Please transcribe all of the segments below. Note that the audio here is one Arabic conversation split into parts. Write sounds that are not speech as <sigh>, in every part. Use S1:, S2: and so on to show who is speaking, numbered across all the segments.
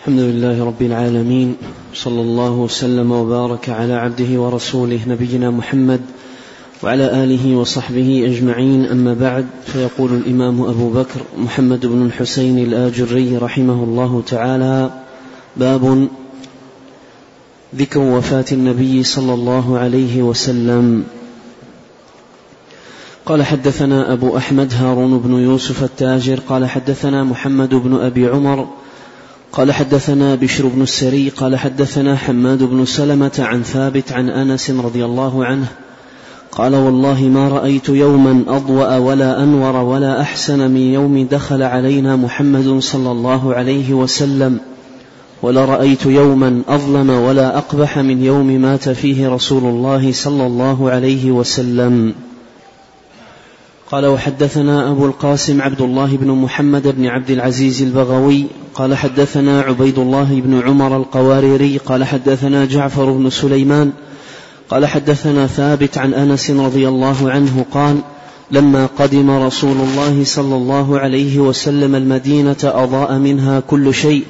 S1: الحمد لله رب العالمين صلى الله وسلم وبارك على عبده ورسوله نبينا محمد وعلى آله وصحبه أجمعين. أما بعد فيقول الإمام أبو بكر محمد بن الحسين الآجري رحمه الله تعالى باب ذكر وفاة النبي صلى الله عليه وسلم. قال حدثنا أبو أحمد هارون بن يوسف التاجر قال حدثنا محمد بن أبي عمر قال حدثنا بشر بن السري قال حدثنا حماد بن سلمة عن ثابت عن أنس رضي الله عنه قال والله ما رأيت يوما أضوأ ولا أنور ولا أحسن من يوم دخل علينا محمد صلى الله عليه وسلم ولا رأيت يوما أظلم ولا أقبح من يوم مات فيه رسول الله صلى الله عليه وسلم. قال وحدثنا أبو القاسم عبد الله بن محمد بن عبد العزيز البغوي قال حدثنا عبيد الله بن عمر القواريري قال حدثنا جعفر بن سليمان قال حدثنا ثابت عن أنس رضي الله عنه قال لما قدم رسول الله صلى الله عليه وسلم المدينة أضاء منها كل شيء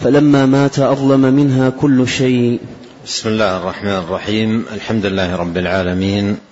S1: فلما مات أظلم منها كل شيء.
S2: بسم الله الرحمن الرحيم. الحمد لله رب العالمين.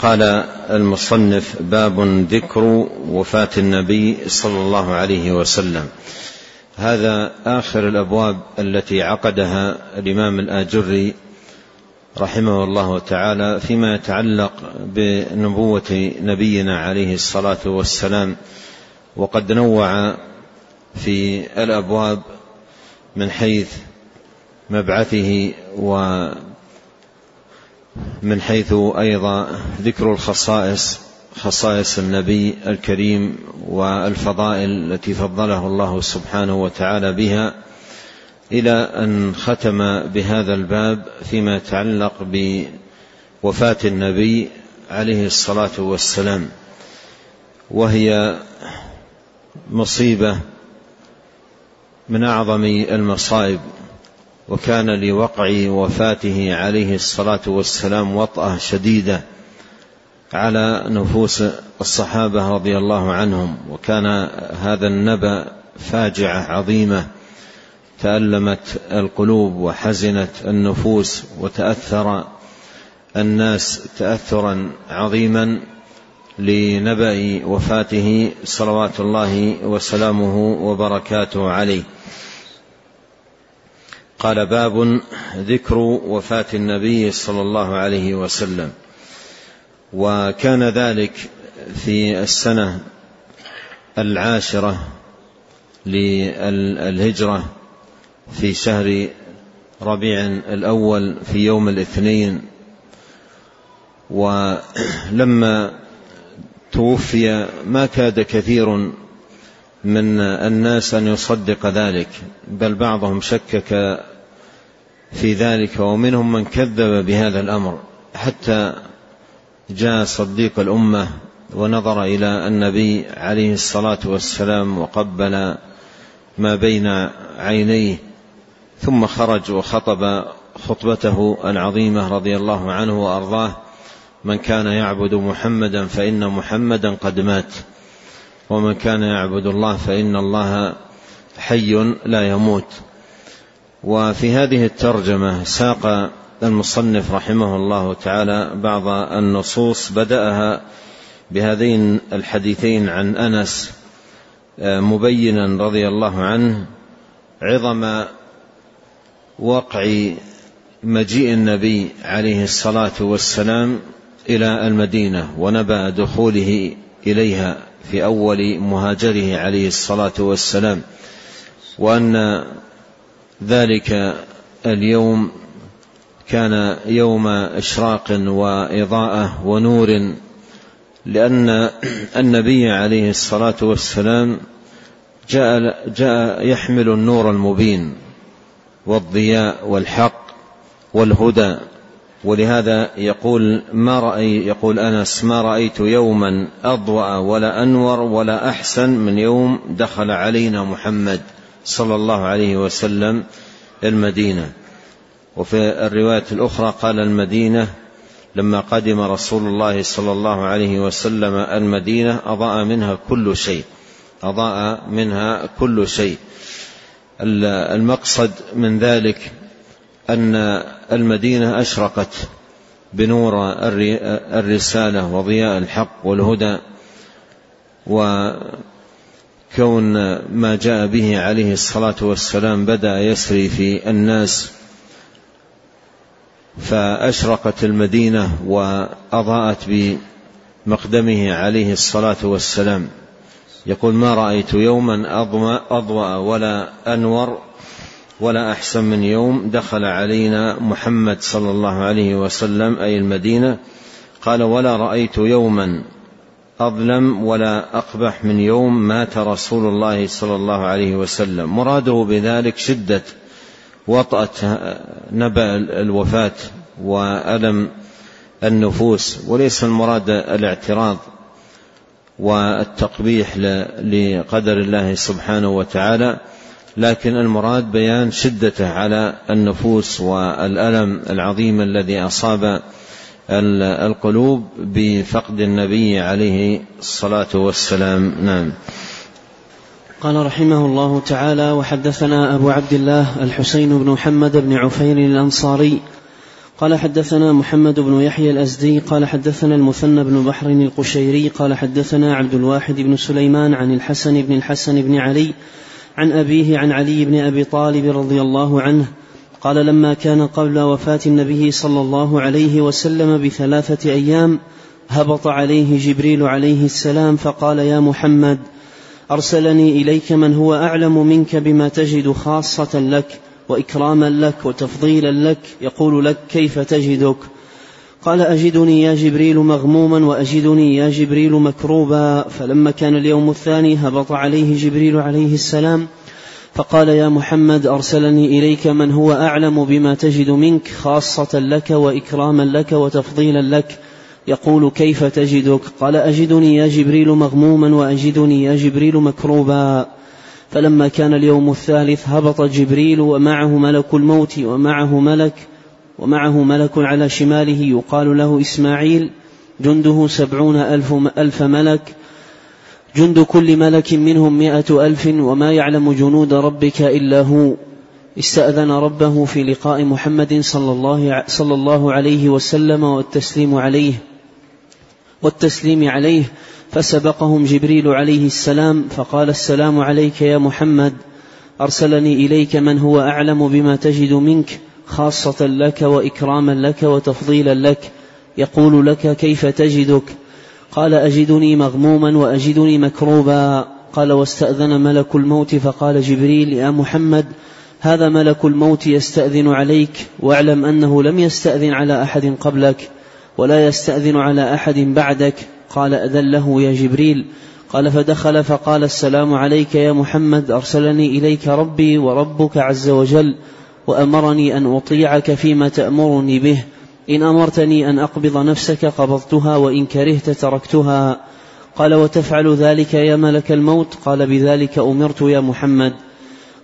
S2: قال المصنف باب ذكر وفاة النبي صلى الله عليه وسلم. هذا آخر الأبواب التي عقدها الإمام الآجري رحمه الله تعالى فيما يتعلق بنبوة نبينا عليه الصلاة والسلام. وقد نوع في الأبواب من حيث مبعثه ومن حيث أيضا ذكر الخصائص خصائص النبي الكريم والفضائل التي فضله الله سبحانه وتعالى بها إلى أن ختم بهذا الباب فيما يتعلق بوفاة النبي عليه الصلاة والسلام وهي مصيبة من أعظم المصائب. وكان لوقع وفاته عليه الصلاة والسلام وطأة شديدة على نفوس الصحابة رضي الله عنهم. وكان هذا النبأ فاجعة عظيمة تألمت القلوب وحزنت النفوس وتأثر الناس تأثرا عظيما لنبأ وفاته صلوات الله وسلامه وبركاته عليه. قال باب ذكر وفاة النبي صلى الله عليه وسلم. وكان ذلك في السنة العاشرة للهجرة في شهر ربيع الأول في يوم الاثنين. ولما توفي ما كاد كثير من الناس أن يصدق ذلك بل بعضهم شكك في ذلك ومنهم من كذب بهذا الأمر حتى جاء صديق الأمة ونظر إلى النبي عليه الصلاة والسلام وقبل ما بين عينيه ثم خرج وخطب خطبته العظيمة رضي الله عنه وأرضاه من كان يعبد محمدا فإن محمدا قد مات ومن كان يعبد الله فإن الله حي لا يموت وفي هذه الترجمة ساق المصنف رحمه الله تعالى بعض النصوص بدأها بهذين الحديثين عن أنس آه، مبينا رضي الله عنه عظم وقع مجيء النبي عليه الصلاة والسلام إلى المدينة ونبأ دخوله إليها في أول مهاجره عليه الصلاة والسلام وأن ذلك اليوم كان يوم إشراق وإضاءة ونور لأن النبي عليه الصلاة والسلام جاء جاء يحمل النور المبين والضياء والحق والهدى. ولهذا يقول ما رأي يقول أنس ما رأيت يوما أضوأ ولا أنور ولا أحسن من يوم دخل علينا محمد. صلى الله عليه وسلم المدينة. وفي الرواية الأخرى قال المدينة لما قدم رسول الله صلى الله عليه وسلم المدينة أضاء منها كل شيء. أضاء منها كل شيء. المقصد من ذلك أن المدينة أشرقت بنور الرسالة وضياء الحق والهدى وكون ما جاء به عليه الصلاة والسلام بدأ يسري في الناس فأشرقت المدينة وأضاءت بمقدمه عليه الصلاة والسلام. يقول ما رأيت يوما أضوأ ولا أنور ولا أحسن من يوم دخل علينا محمد صلى الله عليه وسلم أي المدينة. قال ولا رأيت يوما أظلم ولا أقبح من يوم مات رسول الله صلى الله عليه وسلم. مراده بذلك شدة وطأة نبأ الوفاة وألم النفوس وليس المراد الاعتراض والتقبيح لقدر الله سبحانه وتعالى لكن المراد بيان شدته على النفوس والألم العظيم الذي أصاب القلوب بفقد النبي عليه الصلاة والسلام. نعم.
S1: قال رحمه الله تعالى وحدثنا أبو عبد الله الحسين بن محمد بن عفير الأنصاري. قال حدثنا محمد بن يحيى الأزدي. قال حدثنا المثنى بن بحر القشيري. قال حدثنا عبد الواحد بن سليمان عن الحسن بن الحسن بن علي عن أبيه عن علي بن أبي طالب رضي الله عنه قال لما كان قبل وفاة النبي صلى الله عليه وسلم بثلاثة أيام هبط عليه جبريل عليه السلام فقال يا محمد أرسلني إليك من هو أعلم منك بما تجد خاصة لك وإكراما لك وتفضيلا لك يقول لك كيف تجدك؟ قال أجدني يا جبريل مغموما وأجدني يا جبريل مكروبا فلما كان اليوم الثاني هبط عليه جبريل عليه السلام فقال يا محمد أرسلني إليك من هو أعلم بما تجد منك خاصة لك وإكراما لك وتفضيلا لك. يقول كيف تجدك؟ قال أجدني يا جبريل مغموما وأجدني يا جبريل مكروبا. فلما كان اليوم الثالث هبط جبريل ومعه ملك الموت ومعه ملك ومعه ملك على شماله يقال له إسماعيل جنده سبعون ألف, ألف ملك. جند كل ملك منهم مائة ألف وما يعلم جنود ربك إلا هو. استأذن ربه في لقاء محمد صلى الله, صلى الله عليه وسلم والتسليم عليه. والتسليم عليه. فسبقهم جبريل عليه السلام فقال السلام عليك يا محمد. أرسلني إليك من هو أعلم بما تجد منك خاصة لك وإكراما لك وتفضيلا لك. يقول لك كيف تجدك؟ قال أجدني مغموما وأجدني مكروبا. قال واستأذن ملك الموت. فقال جبريل يا محمد هذا ملك الموت يستأذن عليك. واعلم أنه لم يستأذن على أحد قبلك ولا يستأذن على أحد بعدك. قال أذن له يا جبريل. قال فدخل فقال السلام عليك يا محمد. أرسلني إليك ربي وربك عز وجل وأمرني أن أطيعك فيما تأمرني به. إن أمرتني أن أقبض نفسك قبضتها وإن كرهت تركتها. قال وتفعل ذلك يا ملك الموت؟ قال بذلك أمرت يا محمد.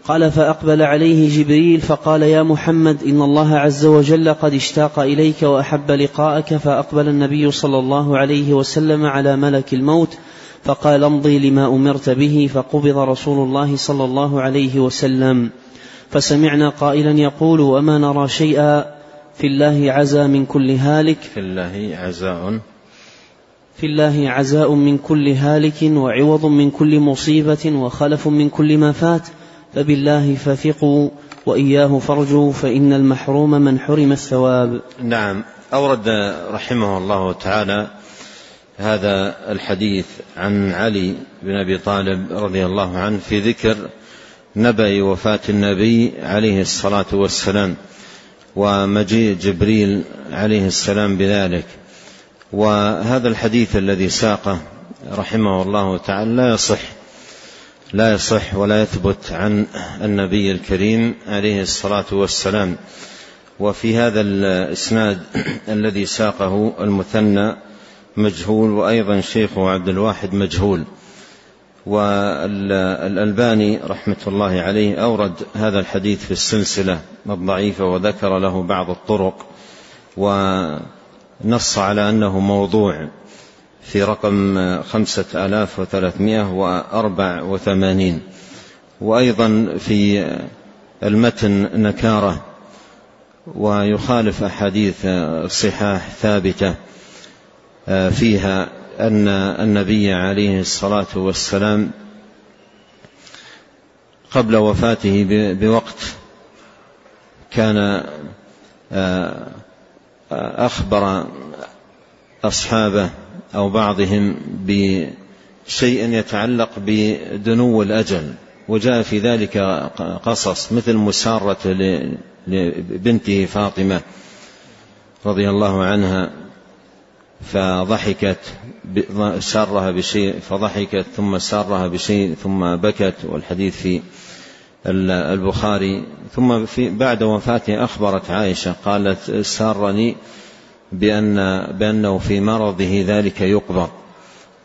S1: قال فأقبل عليه جبريل فقال يا محمد إن الله عز وجل قد اشتاق إليك وأحب لقاءك. فأقبل النبي صلى الله عليه وسلم على ملك الموت فقال امضي لما أمرت به. فقبض رسول الله صلى الله عليه وسلم. فسمعنا قائلا يقول وما نرى شيئا في الله عزى من كل هالك.
S2: في الله عزاء.
S1: في الله عزاء من كل هالك وعوض من كل مصيبة وخلف من كل ما فات. فبالله فثقوا وإياه فارجوا فإن المحروم من حرم الثواب.
S2: نعم. أورد رحمه الله تعالى هذا الحديث عن علي بن أبي طالب رضي الله عنه في ذكر نبأ وفاة النبي عليه الصلاة والسلام. ومجيء جبريل عليه السلام بذلك. وهذا الحديث الذي ساقه رحمه الله تعالى لا يصح لا يصح ولا يثبت عن النبي الكريم عليه الصلاة والسلام. وفي هذا الإسناد الذي ساقه المثنى مجهول وأيضا شيخه عبد الواحد مجهول. والألباني رحمة الله عليه أورد هذا الحديث في السلسلة الضعيفة وذكر له بعض الطرق ونص على أنه موضوع في رقم خمسة آلاف وثلاثمائة وأربع وثمانين وأيضا في المتن نكارة ويخالف أحاديث صحاح ثابتة فيها أن النبي عليه الصلاة والسلام قبل وفاته بوقت كان أخبر أصحابه أو بعضهم بشيء يتعلق بدنو الأجل وجاء في ذلك قصص مثل مسارة لبنته فاطمة رضي الله عنها. فضحكت سارها بشيء فضحكت ثم سارها بشيء ثم بكت والحديث في البخاري. ثم في بعد وفاته أخبرت عائشة قالت سارني بأن بأنه في مرضه ذلك يقبض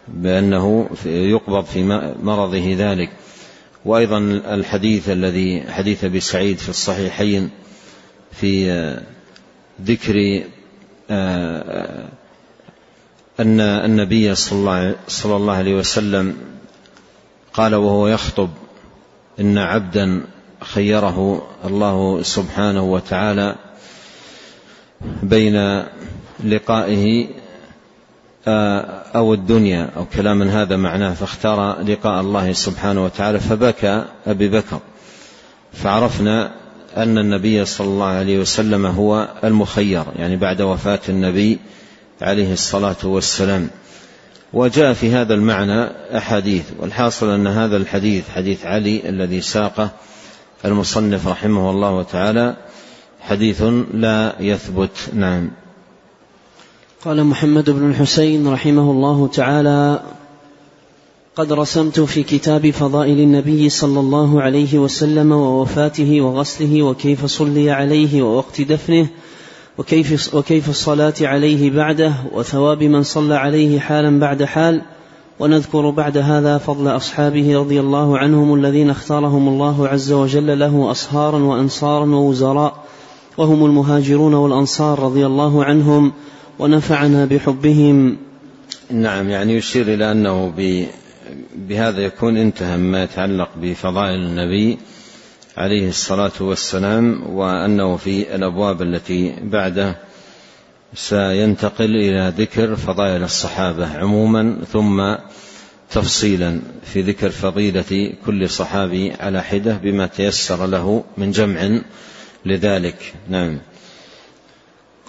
S2: بأنه يقبض في مرضه ذلك. وأيضا الحديث الذي حديث أبي سعيد في الصحيحين في ذكر أن النبي صلى الله عليه وسلم قال وهو يخطب إن عبدا خيره الله سبحانه وتعالى بين لقائه أو الدنيا أو كلام هذا معناه فاختار لقاء الله سبحانه وتعالى فبكى أبي بكر. فعرفنا أن النبي صلى الله عليه وسلم هو المخير يعني بعد وفاة النبي عليه الصلاة والسلام. وجاء في هذا المعنى أحاديث والحاصل أن هذا الحديث حديث علي الذي ساقه المصنف رحمه الله تعالى حديث لا يثبت. نعم.
S1: قال محمد بن الحسين رحمه الله تعالى قد رسمت في كتاب فضائل النبي صلى الله عليه وسلم ووفاته وغسله وكيف صلي عليه ووقت دفنه وكيف وكيف الصلاة عليه بعده وثواب من صلى عليه حالا بعد حال. ونذكر بعد هذا فضل أصحابه رضي الله عنهم الذين اختارهم الله عز وجل له أصهارا وأنصارا ووزراء. وهم المهاجرون والأنصار رضي الله عنهم ونفعنا بحبهم.
S2: نعم يعني يشير إلى أنه بهذا يكون انتهى ما يتعلق بفضائل النبي. عليه الصلاة والسلام وأنه في الأبواب التي بعده سينتقل إلى ذكر فضائل الصحابة عموما ثم تفصيلا في ذكر فضيلة كل صحابي على حدة بما تيسر له من جمع لذلك. نعم.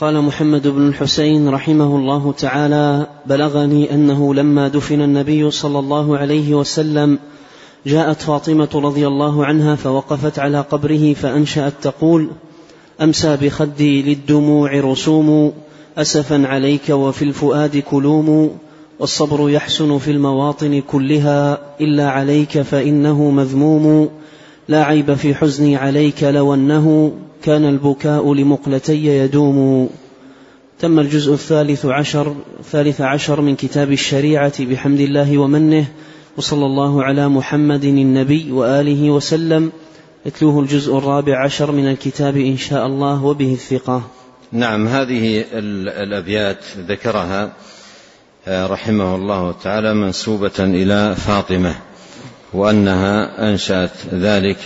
S1: قال محمد بن الحسين رحمه الله تعالى بلغني أنه لما دفن النبي صلى الله عليه وسلم جاءت فاطمة رضي الله عنها فوقفت على قبره فأنشأت تقول أمسى بخدي للدموع رسوم أسفا عليك وفي الفؤاد كلوم والصبر يحسن في المواطن كلها إلا عليك فإنه مذموم لا عيب في حزني عليك لو أنه كان البكاء لمقلتي يدوم. تم الجزء الثالث عشر الثالث عشر من كتاب الشريعة بحمد الله ومنه وصلى الله على محمد النبي وآله وسلم. يتلوه الجزء الرابع عشر من الكتاب إن شاء الله وبه الثقة.
S2: نعم هذه الأبيات ذكرها آه، رحمه الله تعالى منسوبة إلى فاطمة وأنها أنشأت ذلك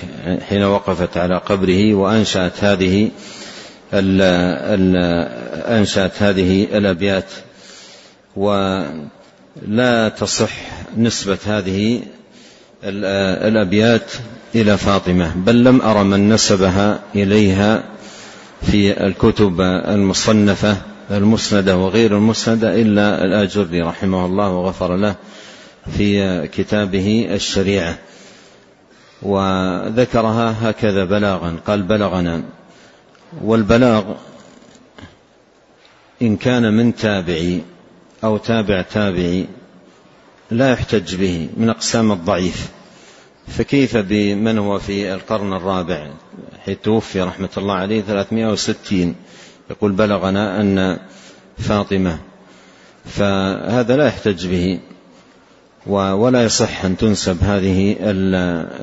S2: حين وقفت على قبره وأنشأت هذه ال ال أنشأت هذه الأبيات. ولا تصح نسبة هذه الأبيات إلى فاطمة بل لم أرى من نسبها إليها في الكتب المصنفة المسندة وغير المسندة إلا الآجري رحمه الله وغفر له في كتابه الشريعة. وذكرها هكذا بلاغا قال بلغنا. والبلاغ إن كان من تابعي أو تابع تابعي لا يحتج به من أقسام الضعيف. فكيف بمن هو في القرن الرابع؟ حيث توفي رحمة الله عليه 360 يقول بلغنا أن فاطمة. فهذا لا يحتج به ولا يصح أن تنسب هذه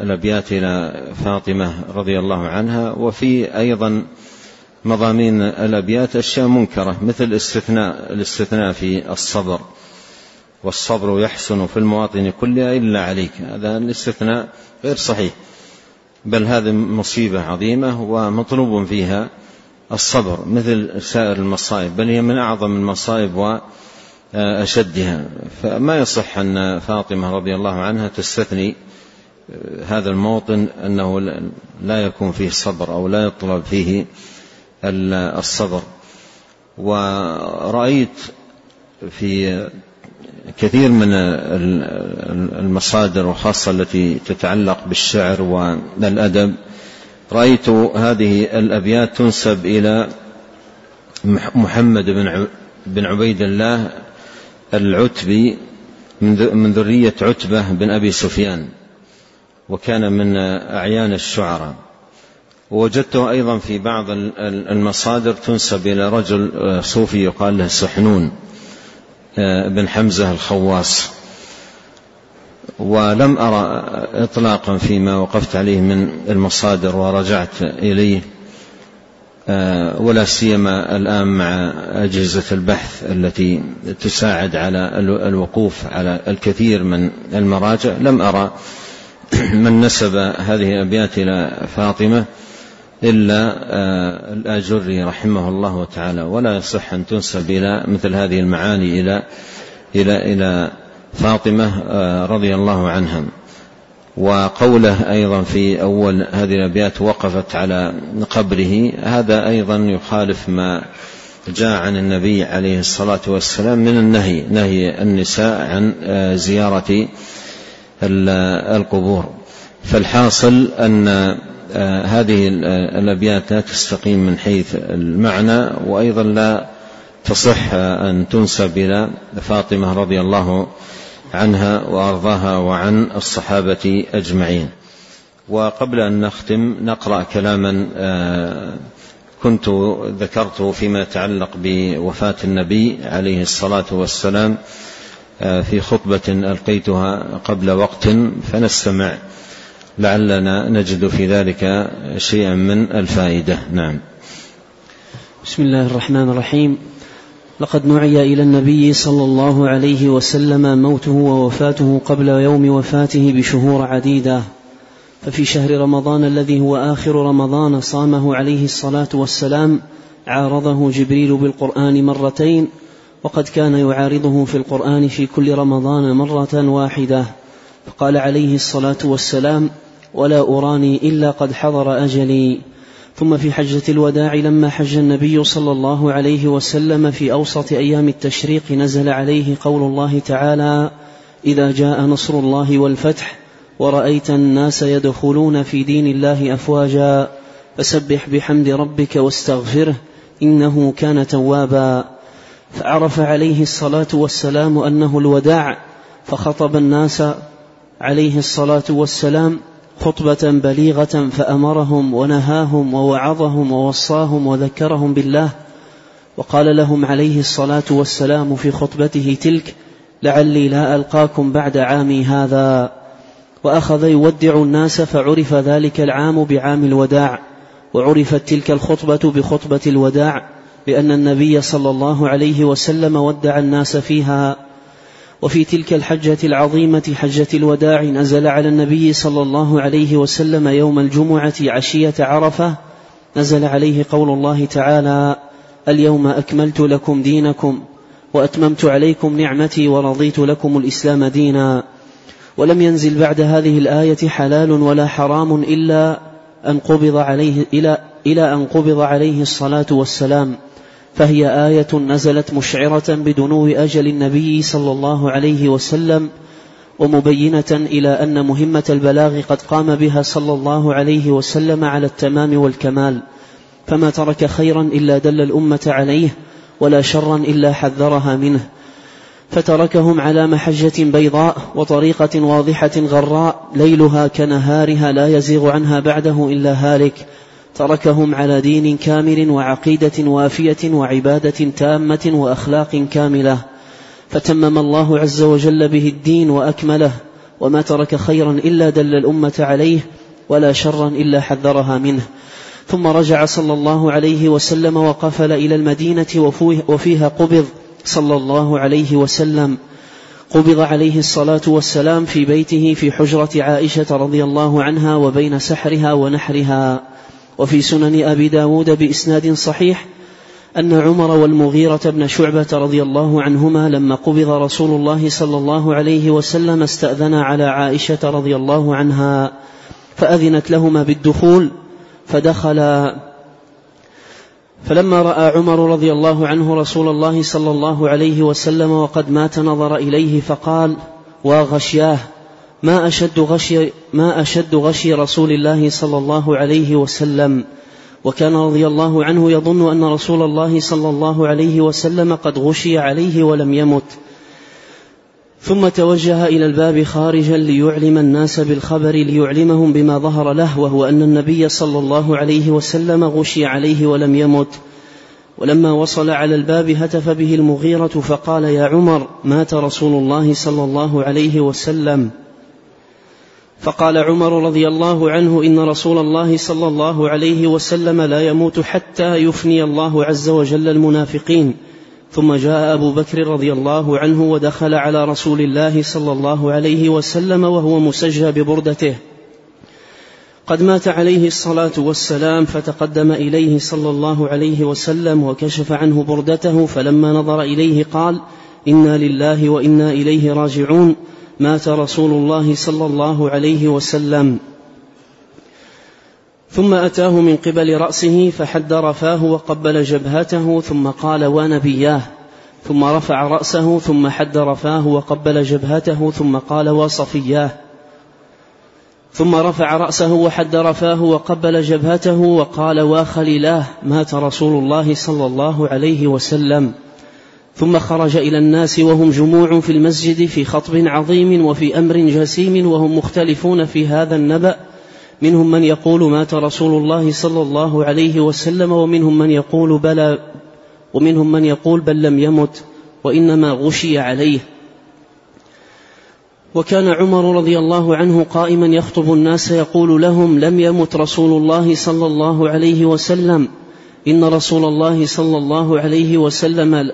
S2: الأبيات إلى فاطمة رضي الله عنها. وفي أيضا مضامين الأبيات أشياء منكرة مثل الاستثناء الاستثناء في الصبر. والصبر يحسن في المواطن كلها إلا عليك. هذا الاستثناء غير صحيح. بل هذه مصيبة عظيمة ومطلوب فيها الصبر مثل سائر المصائب. بل هي من أعظم المصائب وأشدها. فما يصح أن فاطمة رضي الله عنها تستثني هذا الموطن أنه لا يكون فيه صبر أو لا يطلب فيه الصبر ورأيت في كثير من المصادر وخاصة التي تتعلق بالشعر والأدب رأيت هذه الأبيات تنسب إلى محمد بن عبيد الله العتبي من ذرية عتبة بن أبي سفيان وكان من أعيان الشعراء. ووجدته أيضا في بعض المصادر تنسب إلى رجل صوفي يقال له سحنون بن حمزة الخواص. ولم أرى إطلاقا فيما وقفت عليه من المصادر ورجعت إليه ولا سيما الآن مع أجهزة البحث التي تساعد على الوقوف على الكثير من المراجع. لم أرى <clears throat> من نسب هذه الأبيات إلى فاطمة. إلا آه، الآجري رحمه الله تعالى. ولا يصح أن تنسب إلى مثل هذه المعاني إلى إلى إلى فاطمة آه، رضي الله عنها. وقوله أيضا في أول هذه الأبيات وقفت على قبره هذا أيضا يخالف ما جاء عن النبي عليه الصلاة والسلام من النهي نهي النساء عن آه، زيارة القبور. فالحاصل أن هذه الأبيات لا تستقيم من حيث المعنى وأيضا لا تصح أن تنسب إلى فاطمة رضي الله عنها وأرضاها وعن الصحابة أجمعين. وقبل أن نختم نقرأ كلاما آه، كنت ذكرته فيما يتعلق بوفاة النبي عليه الصلاة والسلام آه، في خطبة ألقيتها قبل وقت فنستمع لعلنا نجد في ذلك شيئا من الفائدة. نعم.
S1: بسم الله الرحمن الرحيم. لقد نعي إلى النبي صلى الله عليه وسلم موته ووفاته قبل يوم وفاته بشهور عديدة. ففي شهر رمضان الذي هو آخر رمضان صامه عليه الصلاة والسلام عارضه جبريل بالقرآن مرتين وقد كان يعارضه في القرآن في كل رمضان مرة واحدة. فقال عليه الصلاة والسلام ولا أراني إلا قد حضر أجلي. ثم في حجة الوداع لما حج النبي صلى الله عليه وسلم في أوسط أيام التشريق نزل عليه قول الله تعالى إذا جاء نصر الله والفتح ورأيت الناس يدخلون في دين الله أفواجا فسبح بحمد ربك واستغفره إنه كان توابا. فعرف عليه الصلاة والسلام أنه الوداع فخطب الناس عليه الصلاة والسلام خطبة بليغة فأمرهم ونهاهم ووعظهم ووصاهم وذكرهم بالله وقال لهم عليه الصلاة والسلام في خطبته تلك لعلي لا ألقاكم بعد عامي هذا. وأخذ يودع الناس فعرف ذلك العام بعام الوداع وعرفت تلك الخطبة بخطبة الوداع لأن النبي صلى الله عليه وسلم ودع الناس فيها. وفي تلك الحجة العظيمة حجة الوداع نزل على النبي صلى الله عليه وسلم يوم الجمعة عشية عرفة نزل عليه قول الله تعالى اليوم أكملت لكم دينكم وأتممت عليكم نعمتي ورضيت لكم الإسلام دينا. ولم ينزل بعد هذه الآية حلال ولا حرام إلا أن قبض عليه إلى إلى أن قبض عليه الصلاة والسلام. فهي آية نزلت مشعرة بدنو أجل النبي صلى الله عليه وسلم ومبينة إلى أن مهمة البلاغ قد قام بها صلى الله عليه وسلم على التمام والكمال فما ترك خيرا إلا دل الأمة عليه ولا شرا إلا حذرها منه. فتركهم على محجة بيضاء وطريقة واضحة غراء ليلها كنهارها لا يزيغ عنها بعده إلا هالك. تركهم على دين كامل وعقيدة وافية وعبادة تامة وأخلاق كاملة. فتمم الله عز وجل به الدين وأكمله وما ترك خيرا إلا دل الأمة عليه ولا شرا إلا حذرها منه. ثم رجع صلى الله عليه وسلم وقفل إلى المدينة وفيها قبض صلى الله عليه وسلم. قبض عليه الصلاة والسلام في بيته في حجرة عائشة رضي الله عنها وبين سحرها ونحرها. وفي سنن أبي داود بإسناد صحيح أن عمر والمغيرة بن شعبة رضي الله عنهما لما قبض رسول الله صلى الله عليه وسلم استأذنا على عائشة رضي الله عنها فأذنت لهما بالدخول فدخلا فلما رأى عمر رضي الله عنه رسول الله صلى الله عليه وسلم وقد مات نظر إليه فقال وغشياه ما أشد غشي ما أشد غشي رسول الله صلى الله عليه وسلم. وكان رضي الله عنه يظن أن رسول الله صلى الله عليه وسلم قد غشي عليه ولم يمت. ثم توجه إلى الباب خارجا ليعلم الناس بالخبر ليعلمهم بما ظهر له وهو أن النبي صلى الله عليه وسلم غشي عليه ولم يمت. ولما وصل على الباب هتف به المغيرة فقال يا عمر مات رسول الله صلى الله عليه وسلم. فقال عمر رضي الله عنه إن رسول الله صلى الله عليه وسلم لا يموت حتى يفني الله عز وجل المنافقين. ثم جاء أبو بكر رضي الله عنه ودخل على رسول الله صلى الله عليه وسلم وهو مسجى ببردته. قد مات عليه الصلاة والسلام فتقدم إليه صلى الله عليه وسلم وكشف عنه بردته فلما نظر إليه قال إنا لله وإنا إليه راجعون. مات رسول الله صلى الله عليه وسلم. ثم أتاه من قبل رأسه فحد رفاه وقبل جبهته ثم قال ونبياه ثم رفع رأسه ثم حد رفاه وقبل جبهته ثم قال وصفياه. ثم رفع رأسه وحد رفاه وقبل جبهته وقال وخليلاه مات رسول الله صلى الله عليه وسلم. ثم خرج إلى الناس وهم جموع في المسجد في خطب عظيم وفي أمر جسيم وهم مختلفون في هذا النبأ. منهم من يقول مات رسول الله صلى الله عليه وسلم ومنهم من يقول بلى ومنهم من يقول بل لم يمت وإنما غشي عليه. وكان عمر رضي الله عنه قائما يخطب الناس يقول لهم لم يمت رسول الله صلى الله عليه وسلم. إن رسول الله صلى الله عليه وسلم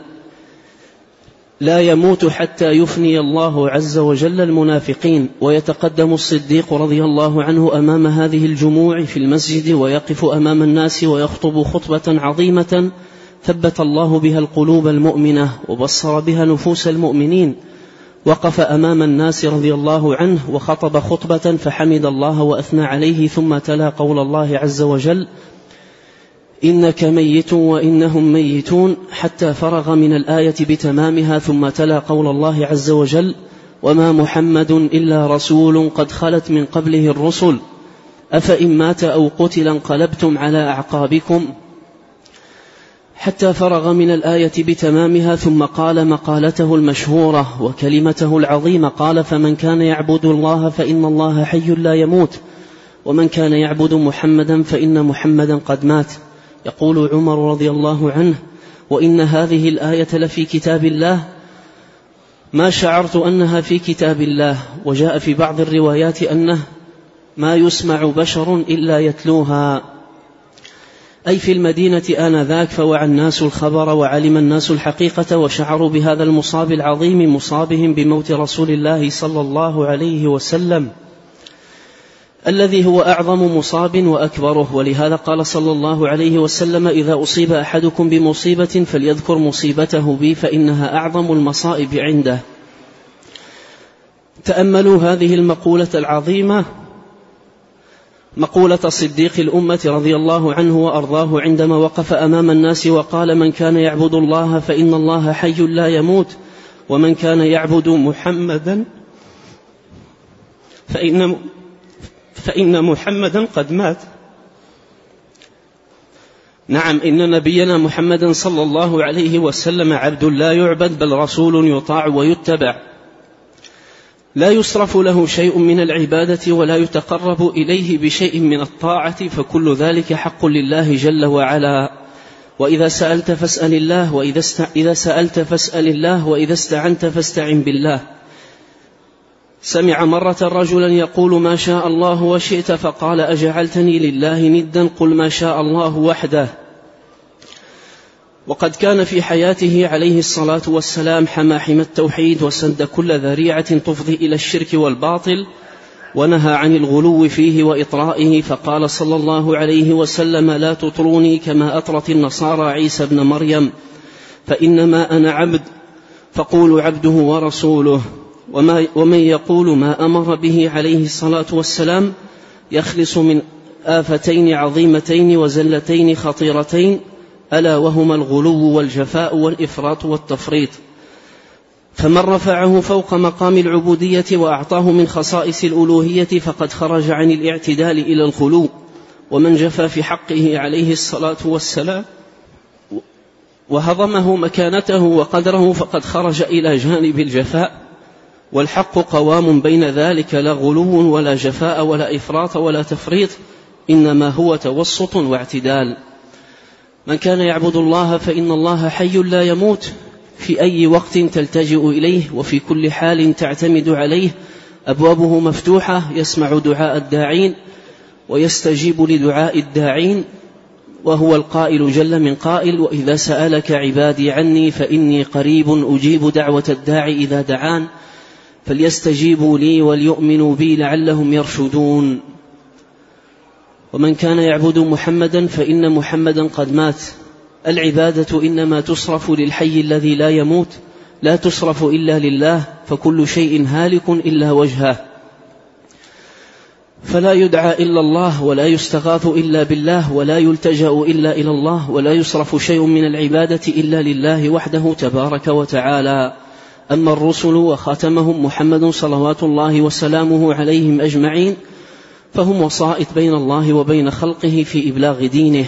S1: لا يموت حتى يفني الله عز وجل المنافقين. ويتقدم الصديق رضي الله عنه أمام هذه الجموع في المسجد ويقف أمام الناس ويخطب خطبة عظيمة ثبت الله بها القلوب المؤمنة وبصر بها نفوس المؤمنين. وقف أمام الناس رضي الله عنه وخطب خطبة فحمد الله وأثنى عليه ثم تلا قول الله عز وجل إنك ميت وإنهم ميتون حتى فرغ من الآية بتمامها ثم تلا قول الله عز وجل وما محمد إلا رسول قد خلت من قبله الرسل. أفإن مات أو قتل انقلبتم على أعقابكم. حتى فرغ من الآية بتمامها ثم قال مقالته المشهورة وكلمته العظيمة قال فمن كان يعبد الله فإن الله حي لا يموت. ومن كان يعبد محمدا فإن محمدا قد مات. يقول عمر رضي الله عنه وإن هذه الآية لفي كتاب الله. ما شعرت أنها في كتاب الله وجاء في بعض الروايات أنه ما يسمع بشر إلا يتلوها. أي في المدينة آنذاك فوعى الناس الخبر وعلم الناس الحقيقة وشعروا بهذا المصاب العظيم مصابهم بموت رسول الله صلى الله عليه وسلم. الذي هو أعظم مصاب وأكبره. ولهذا قال صلى الله عليه وسلم إذا أصيب أحدكم بمصيبة فليذكر مصيبته بي فإنها أعظم المصائب عنده. تأملوا هذه المقولة العظيمة مقولة صديق الأمة رضي الله عنه وأرضاه عندما وقف أمام الناس وقال من كان يعبد الله فإن الله حي لا يموت ومن كان يعبد محمدا فإن فإن محمدا قد مات. نعم إن نبينا محمدا صلى الله عليه وسلم عبد لا يعبد بل رسول يطاع ويتبع. لا يصرف له شيء من العبادة ولا يتقرب إليه بشيء من الطاعة فكل ذلك حق لله جل وعلا. وإذا سألت فاسأل الله وإذا إذا سألت فاسأل الله وإذا استعنت فاستعن بالله. سمع مرة رجلا يقول ما شاء الله وشئت فقال أجعلتني لله ندا قل ما شاء الله وحده. وقد كان في حياته عليه الصلاة والسلام حماحم التوحيد وسد كل ذريعة تفضي إلى الشرك والباطل ونهى عن الغلو فيه وإطرائه فقال صلى الله عليه وسلم لا تطروني كما أطرت النصارى عيسى ابن مريم فإنما أنا عبد فقولوا عبده ورسوله. وما ومن يقول ما أمر به عليه الصلاة والسلام يخلص من آفتين عظيمتين وزلتين خطيرتين ألا وهما الغلو والجفاء والإفراط والتفريط. فمن رفعه فوق مقام العبودية وأعطاه من خصائص الألوهية فقد خرج عن الاعتدال إلى الخلو ومن جفى في حقه عليه الصلاة والسلام وهضمه مكانته وقدره فقد خرج إلى جانب الجفاء. والحق قوام بين ذلك لا غلو ولا جفاء ولا إفراط ولا تفريط إنما هو توسط واعتدال. من كان يعبد الله فإن الله حي لا يموت. في أي وقت تلتجئ إليه وفي كل حال تعتمد عليه أبوابه مفتوحة يسمع دعاء الداعين ويستجيب لدعاء الداعين وهو القائل جل من قائل وإذا سألك عبادي عني فإني قريب أجيب دعوة الداعي إذا دعان فليستجيبوا لي وليؤمنوا بي لعلهم يرشدون. ومن كان يعبد محمدا فإن محمدا قد مات. العبادة إنما تصرف للحي الذي لا يموت لا تصرف إلا لله فكل شيء هالك إلا وجهه. فلا يدعى إلا الله ولا يستغاث إلا بالله ولا يلتجأ إلا إلى الله ولا يصرف شيء من العبادة إلا لله وحده تبارك وتعالى. أما الرسل وخاتمهم محمد صلوات الله وسلامه عليهم أجمعين فهم وسائط بين الله وبين خلقه في إبلاغ دينه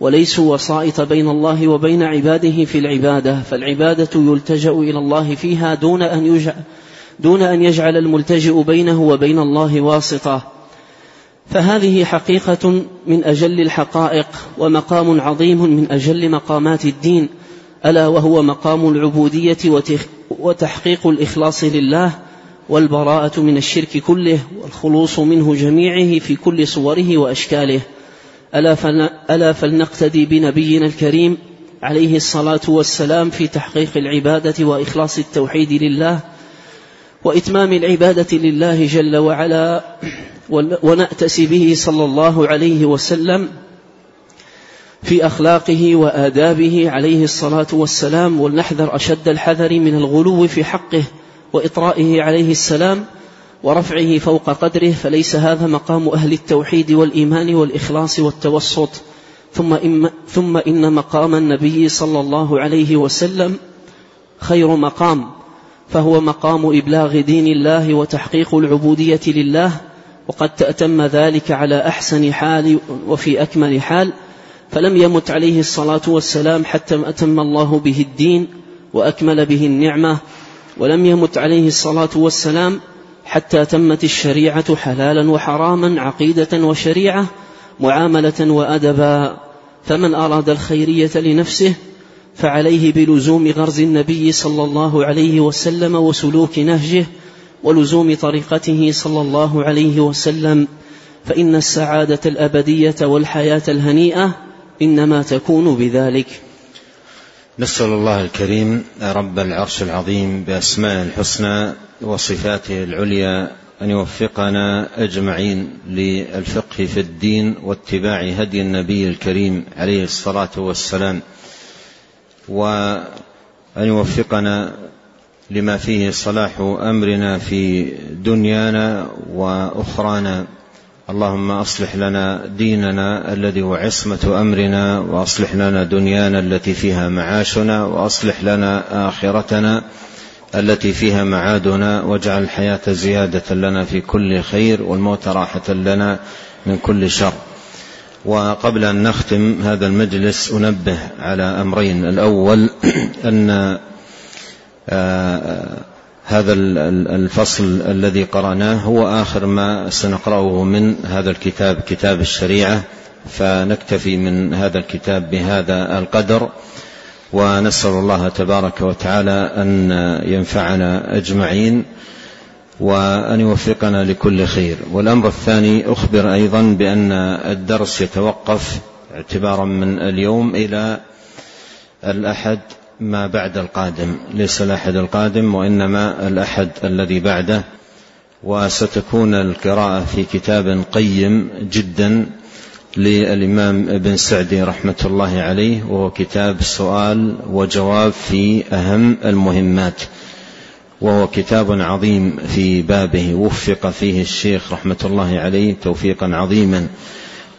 S1: وليسوا وسائط بين الله وبين عباده في العبادة فالعبادة يلتجأ إلى الله فيها دون أن يجعل دون أن يجعل الملتجئ بينه وبين الله واسطة. فهذه حقيقة من أجل الحقائق ومقام عظيم من أجل مقامات الدين. ألا وهو مقام العبودية وتحقيق الإخلاص لله والبراءة من الشرك كله والخلوص منه جميعه في كل صوره وأشكاله. ألا فلنقتدي بنبينا الكريم عليه الصلاة والسلام في تحقيق العبادة وإخلاص التوحيد لله وإتمام العبادة لله جل وعلا ونأتسي به صلى الله عليه وسلم في أخلاقه وآدابه عليه الصلاة والسلام ولنحذر أشد الحذر من الغلو في حقه وإطرائه عليه السلام ورفعه فوق قدره فليس هذا مقام أهل التوحيد والإيمان والإخلاص والتوسط. ثم إن, ثم إن مقام النبي صلى الله عليه وسلم خير مقام فهو مقام إبلاغ دين الله وتحقيق العبودية لله وقد تأتم ذلك على أحسن حال وفي أكمل حال. فلم يمت عليه الصلاة والسلام حتى أتم الله به الدين وأكمل به النعمة ولم يمت عليه الصلاة والسلام حتى تمت الشريعة حلالا وحراما عقيدة وشريعة معاملة وأدبا. فمن أراد الخيرية لنفسه فعليه بلزوم غرز النبي صلى الله عليه وسلم وسلوك نهجه ولزوم طريقته صلى الله عليه وسلم. فإن السعادة الأبدية والحياة الهنيئة إنما تكون بذلك.
S2: نسأل الله الكريم رب العرش العظيم بأسمائه الحسنى وصفاته العليا أن يوفقنا أجمعين للفقه في الدين واتباع هدي النبي الكريم عليه الصلاة والسلام وأن يوفقنا لما فيه صلاح أمرنا في دنيانا وأخرانا. اللهم أصلح لنا ديننا الذي هو عصمة أمرنا وأصلح لنا دنيانا التي فيها معاشنا وأصلح لنا آخرتنا التي فيها معادنا واجعل الحياة زيادة لنا في كل خير والموت راحة لنا من كل شر. وقبل أن نختم هذا المجلس أنبه على أمرين. الأول <clears throat> أن هذا الفصل الذي قرأناه هو آخر ما سنقرأه من هذا الكتاب كتاب الشريعة. فنكتفي من هذا الكتاب بهذا القدر. ونسأل الله تبارك وتعالى أن ينفعنا أجمعين وأن يوفقنا لكل خير. والأمر الثاني أخبر أيضا بأن الدرس يتوقف اعتبارا من اليوم إلى الأحد. ما بعد القادم ليس الأحد القادم وإنما الأحد الذي بعده. وستكون القراءة في كتاب قيم جدا للإمام ابن سعدي رحمة الله عليه وهو كتاب سؤال وجواب في أهم المهمات. وهو كتاب عظيم في بابه. وفق فيه الشيخ رحمة الله عليه توفيقا عظيما.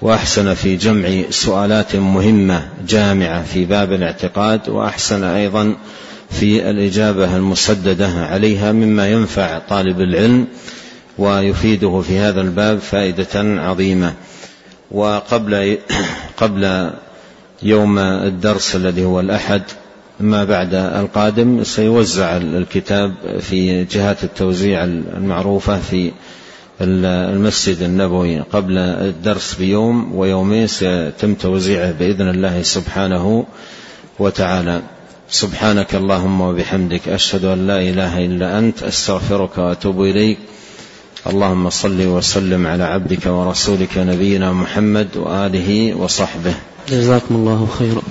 S2: وأحسن في جمع سؤالات مهمة جامعة في باب الاعتقاد وأحسن أيضا في الإجابة المسددة عليها مما ينفع طالب العلم ويفيده في هذا الباب فائدة عظيمة. وقبل <coughs> قبل يوم الدرس الذي هو الأحد ما بعد القادم سيوزع الكتاب في جهات التوزيع المعروفة في المسجد النبوي قبل الدرس بيوم ويومين سيتم توزيعه بإذن الله سبحانه وتعالى. سبحانك اللهم وبحمدك أشهد أن لا إله إلا أنت أستغفرك وأتوب إليك. اللهم صل وسلم على عبدك ورسولك نبينا محمد وآله وصحبه.
S1: جزاكم الله خيرا.